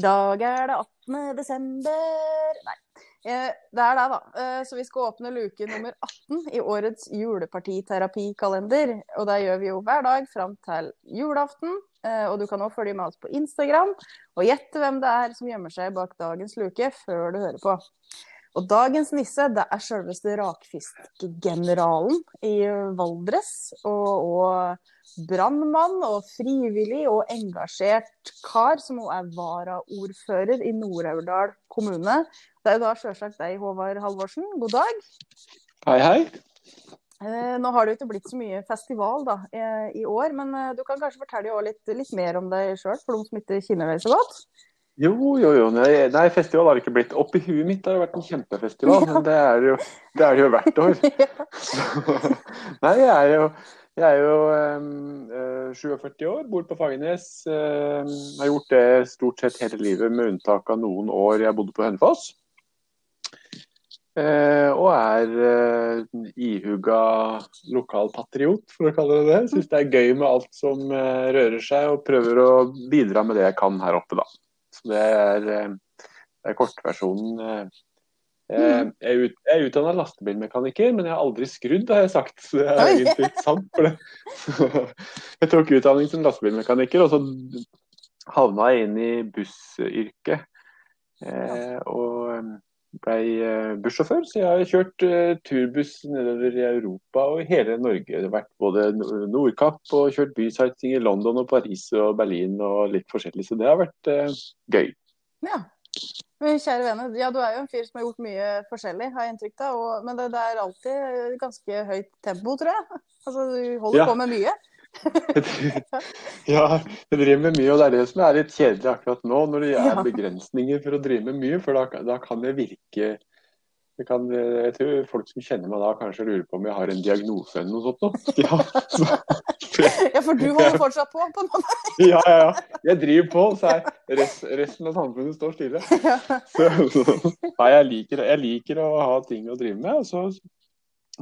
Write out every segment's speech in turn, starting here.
I dag er det 18. desember Nei. Eh, det er det, da. Eh, så vi skal åpne luke nummer 18 i årets julepartiterapikalender. Og det gjør vi jo hver dag fram til julaften. Eh, og du kan òg følge med oss på Instagram og gjette hvem det er som gjemmer seg bak dagens luke, før du hører på. Og dagens nisse det er selveste rakfiskgeneralen i Valdres. Og, og brannmann og frivillig og engasjert kar, som også er varaordfører i Nord-Aurdal kommune. Det er jo da sjølsagt deg, Håvard Halvorsen. God dag. Hei, hei. Eh, nå har det jo ikke blitt så mye festival da, eh, i år, men eh, du kan kanskje fortelle litt, litt, mer om deg sjøl, for de som ikke kjenner deg så godt? Jo, jo, jo. Nei, festival har det ikke blitt. Oppi huet mitt har det vært en kjempefestival, ja. men det er, jo, det er det jo hvert år. Så, nei, jeg er jo, jeg er jo um, 47 år, bor på Fagernes. Um, har gjort det stort sett hele livet, med unntak av noen år jeg bodde på Hønefoss. Uh, og er uh, ihuga lokalpatriot, for å kalle det det. Syns det er gøy med alt som uh, rører seg, og prøver å bidra med det jeg kan her oppe, da. Så det er, eh, det er kortversjonen. Eh, mm. Jeg er, ut, jeg er utdanna lastebilmekaniker, men jeg har aldri skrudd, har jeg sagt. Så det er egentlig ikke sant. for det. Jeg tok utdanning som lastebilmekaniker, og så havna jeg inn i bussyrket. Eh, og ble bussjåfør, så jeg har kjørt turbuss nedover i Europa og i hele Norge. Det har vært både Nordkapp og kjørt bysighting i London og Paris og Berlin og litt forskjellig. Så det har vært uh, gøy. Ja. Men kjære vene, ja, du er jo en fyr som har gjort mye forskjellig, har jeg inntrykk av. Men det, det, er alltid ganske høyt tempo, tror jeg. Altså, du holder ja. på med mye. Ja, jeg driver med mye, og det er det som er litt kjedelig akkurat nå, når det er begrensninger for å drive med mye. For da, da kan det virke jeg, kan, jeg tror folk som kjenner meg da, kanskje lurer på om jeg har en diagnose eller noe sånt. Ja, så, ja for du holder fortsatt på? på en måte. ja, ja, ja. Jeg driver på, så er rest, resten av samfunnet står stille. Så, så, nei, jeg liker, jeg liker, å ha ting å drive med. Og så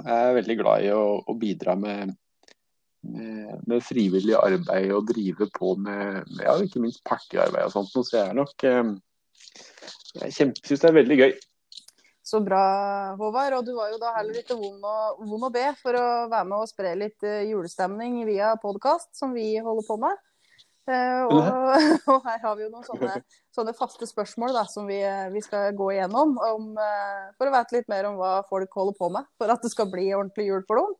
er jeg veldig glad i å, å bidra med med, med, frivillig arbeid og drive på med, ja, ikke minst partiarbeid og sånt. Så jeg er nok eh, Jeg syns det er veldig gøy. Så bra, Håvard. Og du var jo da heller ikke vond å, vond å be for å være med og spre litt uh, julestemning via podkast, som vi holder på med. Og, og, her har vi jo noen sånne, sånne faste spørsmål da, som vi, vi, skal gå igjennom. Om, for å vite litt mer om hva folk holder på med, for at det skal bli ordentlig jul for dem.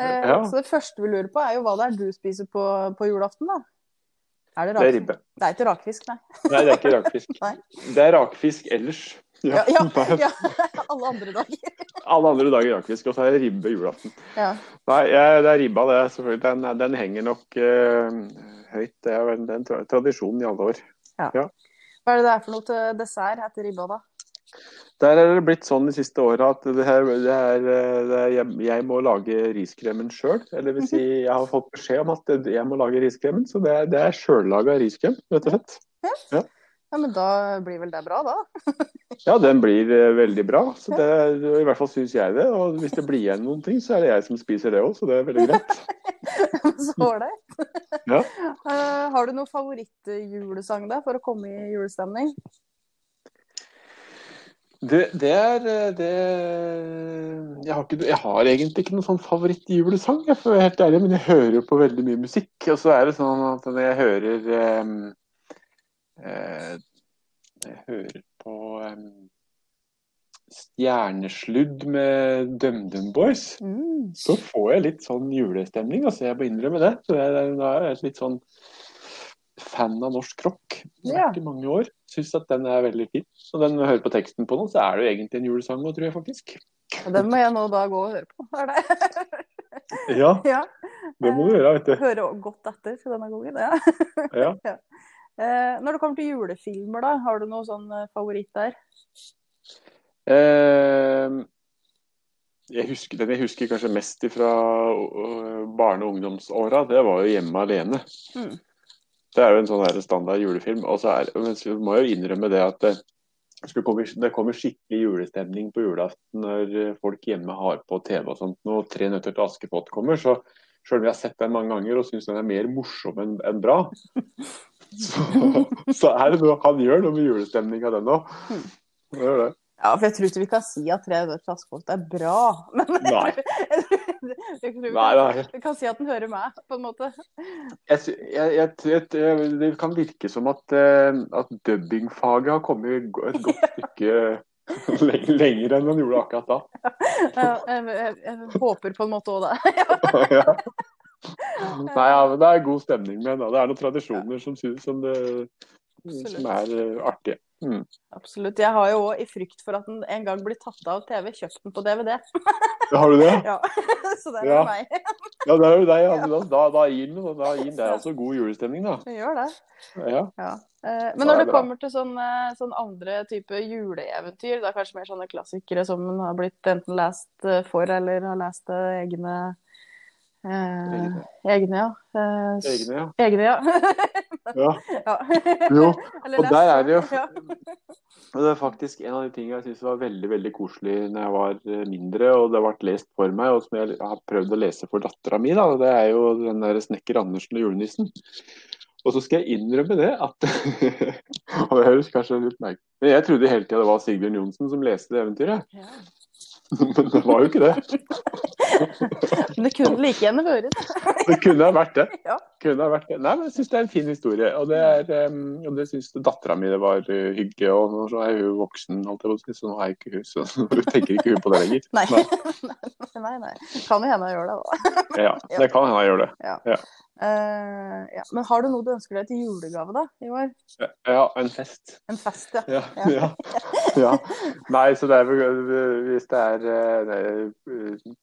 Eh, ja. Så det første vi lurer på, er jo hva det er du spiser på, på julaften, da? Er det, det, er ribbe. Det er ikke rakfisk, nei. Nei, det er ikke rakfisk. det er rakfisk ellers. Ja, ja, ja, Alle andre dager. Alle andre dager rakfisk, og så er det ribbe julaften. Nei, jeg, det er ribba, det. selvfølgelig. Den, den henger nok uh, høyt. Det er vel en tradisjon i alle år. Hva er det det er for noe til dessert etter ribba, da? Der er det blitt sånn de siste åra at det her, det er, det er, jeg, jeg, må lage riskremen sjøl. Eller vil si, jeg har fått beskjed om at jeg må lage riskremen, så det, det er sjøllaga riskrem, rett og slett. Ja. Ja. ja. men da blir vel det bra, da? ja, den blir uh, veldig bra. Så det, I hvert fall syns jeg det. Og hvis det blir igjen noen ting, så er det jeg som spiser det òg, så det er veldig greit. så ålreit. ja. Uh, har du noen favorittjulesang da, for å komme i julestemning? Det, det, er det jeg har, ikke, jeg har, egentlig ikke noen sånn favorittjulesang, jeg får være helt ærlig, men jeg hører på veldig mye musikk. Og så er det sånn at når jeg hører um, eh, Jeg hører på um, Stjernesludd med DumDum Boys, mm. så får jeg litt sånn julestemning. altså Jeg må innrømme det. Så da er jeg litt sånn fan av norsk rock. Ja. i mange år. Syns at den er veldig fin. Og den hører på teksten på nå, så er det jo egentlig en julesang òg, tror jeg faktisk. Og den må jeg nå da gå og høre på, er det? ja, ja, det må du gjøre, vet du. Høre godt etter til denne gangen, ja. ja. ja. Eh, når det kommer til julefilmer, da, har du noen sånn eh, favoritt der? Eh, jeg husker, den jeg husker kanskje mest fra barne- og ungdomsåra, det var jo 'Hjemme alene'. Mm. Det er jo en sånn standard julefilm. Og så er, men vi må jo innrømme det at det, det kommer skikkelig julestemning på julaften når folk hjemme har på TV og sånt. Når 'Tre nøtter til Askepott' kommer, så selv om jeg har sett den mange ganger og syns den er mer morsom enn en bra, så, så er det noe han gjør noe med julestemninga, den òg. Ja, for jeg tror ikke vi kan si at 'Tre nøtter til Askepott' er bra. Men jeg tror, jeg tror Nei, kan, nei. vi kan si at den hører meg, på en måte. Jeg, jeg, jeg, det kan virke som at, eh, at dubbingfaget har kommet et godt stykke leng- lenger enn den gjorde akkurat da. Jeg, jeg, håper på en måte òg det. ja. Nei, ja, men det er god stemning med den. Det er noen tradisjoner som, som, det, som er eh, artige. Mm. Absolutt. Jeg har jo òg, i frykt for at den en gang blir tatt av TV, kjøpt den på DVD. Har du det? Ja. Så det er Ja. meg. Ja, det er jo deg. Ja. men Da, da, gir den da gir den deg altså god julestemning, da. Det gjør det. Ja. Ja. Eh, Men når det det er kommer til sånne, sånn andre type juleeventyr, det er kanskje mer sånne klassikere som man har blitt enten lest for eller har lest egne eh, Egne. Egne, ja. Eh, Egne, ja. Egne, ja. ja. ja. Jo, og der er det jo. Og det er faktisk en av de tingene jeg syns var veldig veldig koselig når jeg var eh, mindre, og det ble lest for meg, og som jeg har prøvd å lese for dattera mi. da, Det er jo den der 'Snekker Andersen og julenissen'. Og så skal jeg innrømme det at Og det høres kanskje litt merkelig Men jeg trodde hele tida det var Sigbjørn Johnsen som leste det eventyret. Ja. Men det var jo ikke det. Men det kunne like gjerne vært det. Det kunne ha vært det. Ja. Kunne ha vært det. Nei, men jeg syns det er en fin historie. Og det, er, og det syns dattera mi det var uh, hyggelig. Og nå så er hun voksen, holdt jeg på å si, så nå er ikke hun så hun tenker ikke hun på det lenger. Nei. nei, nei. Kan jo hende hun gjør det, da. Ja, det kan hende hun gjør det. Eh, ja. Men har du noe du ønsker deg til julegave, da, i år? Ja, en fest. En fest, ja. Ja. Ja. ja. ja. Nei, så det er vel Hvis det er uh, uh,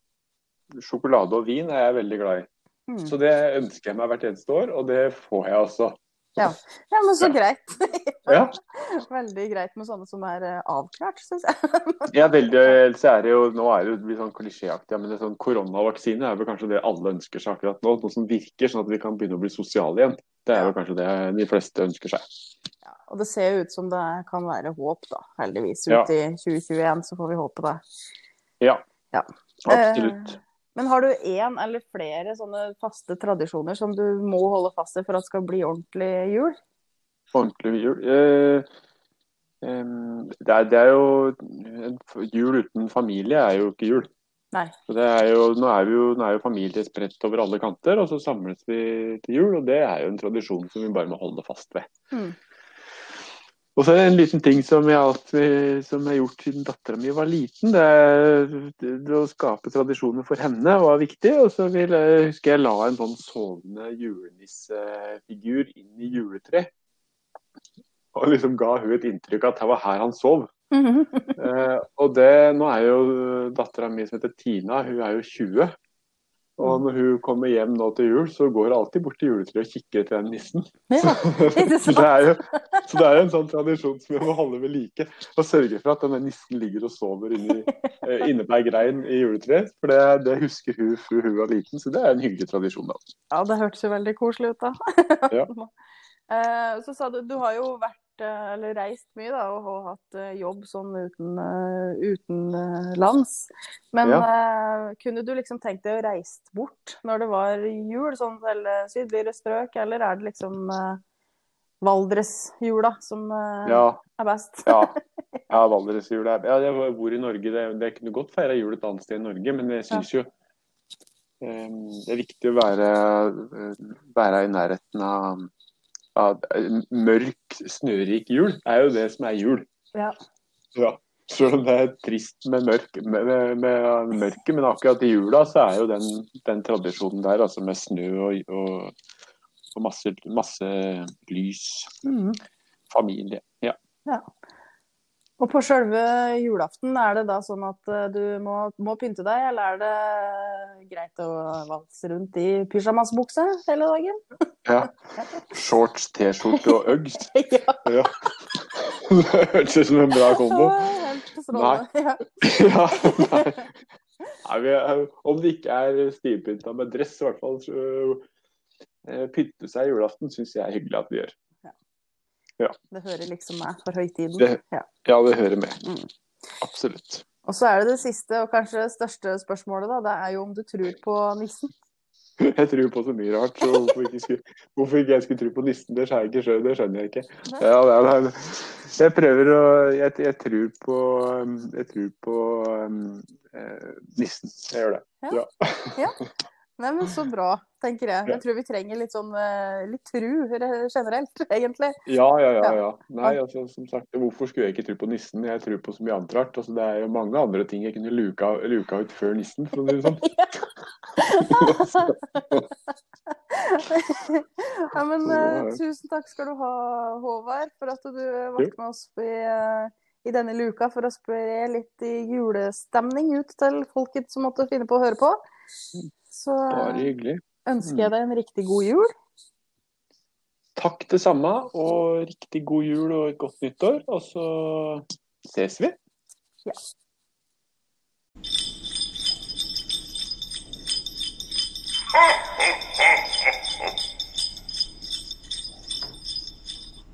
Sjokolade og vin er jeg veldig glad i. Mm. Så det ønsker jeg meg hvert eneste år, og det får jeg også. Ja, men så Ja. greit. Ja. Veldig greit med sånne som er eh, avklart, syns jeg. Er veldig, så er det jo, Nå er det jo litt sånn klisjéaktig, men det sånn koronavaksine er vel kanskje det alle ønsker seg akkurat nå. Noe som virker, sånn at vi kan begynne å bli sosiale igjen. Det er jo kanskje det de fleste ønsker seg. Ja, og det ser jo ut som det kan være håp, da. Heldigvis. Ja. Ut i 2021 så får vi håpe det. Ja, Ja. absolutt. Eh, men har du én eller flere sånne faste tradisjoner som du må holde fast i for at det skal bli ordentlig jul? Ordentlig jul. Eh, eh, det, er, det er jo Jul uten familie er jo ikke jul. Nei. Så det er jo, nå, er vi jo, nå er jo familie spredt over alle kanter, og så samles vi til jul. Og det er jo en tradisjon som vi bare må holde fast ved. Mm. Og så en liten ting som jeg alltid som jeg har gjort siden dattera mi var liten. Det det, det å skape tradisjoner for henne var viktig. Og så vil jeg, husker jeg la en sånn sovende julenissefigur inn i juletreet. Og liksom ga hun et inntrykk av at det var her han sov. Eh, og det, nå er jo dattera mi som heter Tina, hun er jo 20. Og når hun kommer hjem nå til jul, så går hun alltid bort til juletreet og kikker etter den nissen. Ja, ikke så, det er jo, så det er jo en sånn tradisjon som vi må holde ved like. Og sørge for at denne nissen ligger og sover inni, eh, inne på ei grein i juletreet. For det, det husker hun fra hun var liten, så det er en hyggelig tradisjon. da. Ja, det hørtes jo veldig koselig ut, da. Ja. Eh, Så sa du du har jo vært eller reist mye da, og har hatt eh, jobb sånn uten, eh, utenlands. Men eh, kunne du liksom tenkt deg å reise bort når det var jul, sånn til eh, sydligere strøk, eller er det liksom uh, Valdresjula som uh, Ja, er best? ja. ja Valdresjula er ja, Jeg bor i Norge, det, det kunne godt feire jul et annet sted i Norge, men jeg syns jo um, det er viktig å være, eh, være i nærheten av mørk, snørik jul. er jo det som er jul. Ja. Ja. Selv om det er trist med, mørk, med, med, med mørket, men akkurat i jula så er jo den, den tradisjonen der, altså med snø og, og, og masse, masse lys, Mm. familie. Ja. Og på selve julaften, er det da sånn at eh, du må, må pynte deg, eller er det greit å valse rundt i pysjamasbukse hele dagen? ja. Shorts, T-skjorte og Uggs. ja. Ja. Det hørtes ut som en bra kombo. Strålende. Ja. Nei. Nei, vi om det ikke er stivpynta med dress, i hvert fall så, eh, pynte seg julaften syns jeg er hyggelig at vi gjør. Det hører liksom med for høytiden. Det- Ja. Ja, det hører med. Mm. Absolutt. Og så er det det siste og kanskje største spørsmålet, da. Det er jo om du tror på nissen. Jeg tror på så mye rart, så hvorfor ikke, skulle, hvorfor ikke jeg skulle tro på nissen, det skjønner jeg ikke. Det skjønner jeg ikke. Ja, det er, det er, jeg prøver å jeg, jeg tror på Jeg tror på um, nissen. Jeg gjør det. Ja. ja. Nei, men Så bra, tenker jeg. Jeg tror vi trenger litt sånn eh, litt tru generelt, egentlig. Ja, ja, ja. ja. Nei, altså, som sagt, Hvorfor skulle jeg ikke tro på nissen? Jeg tror på så mye annet rart. Altså, det er jo mange andre ting jeg kunne luka, luka ut før nissen, for å si det sånn. ja, men uh, tusen takk skal du ha, Håvard, for at du ble med oss i, uh, i denne luka for å spre litt julestemning ut til folket som måtte finne på å høre på så eh, ønsker mm. jeg deg en riktig god jul. Takk det samme, og riktig god jul og et godt nyttår. Og så ses vi. Ja. Ah!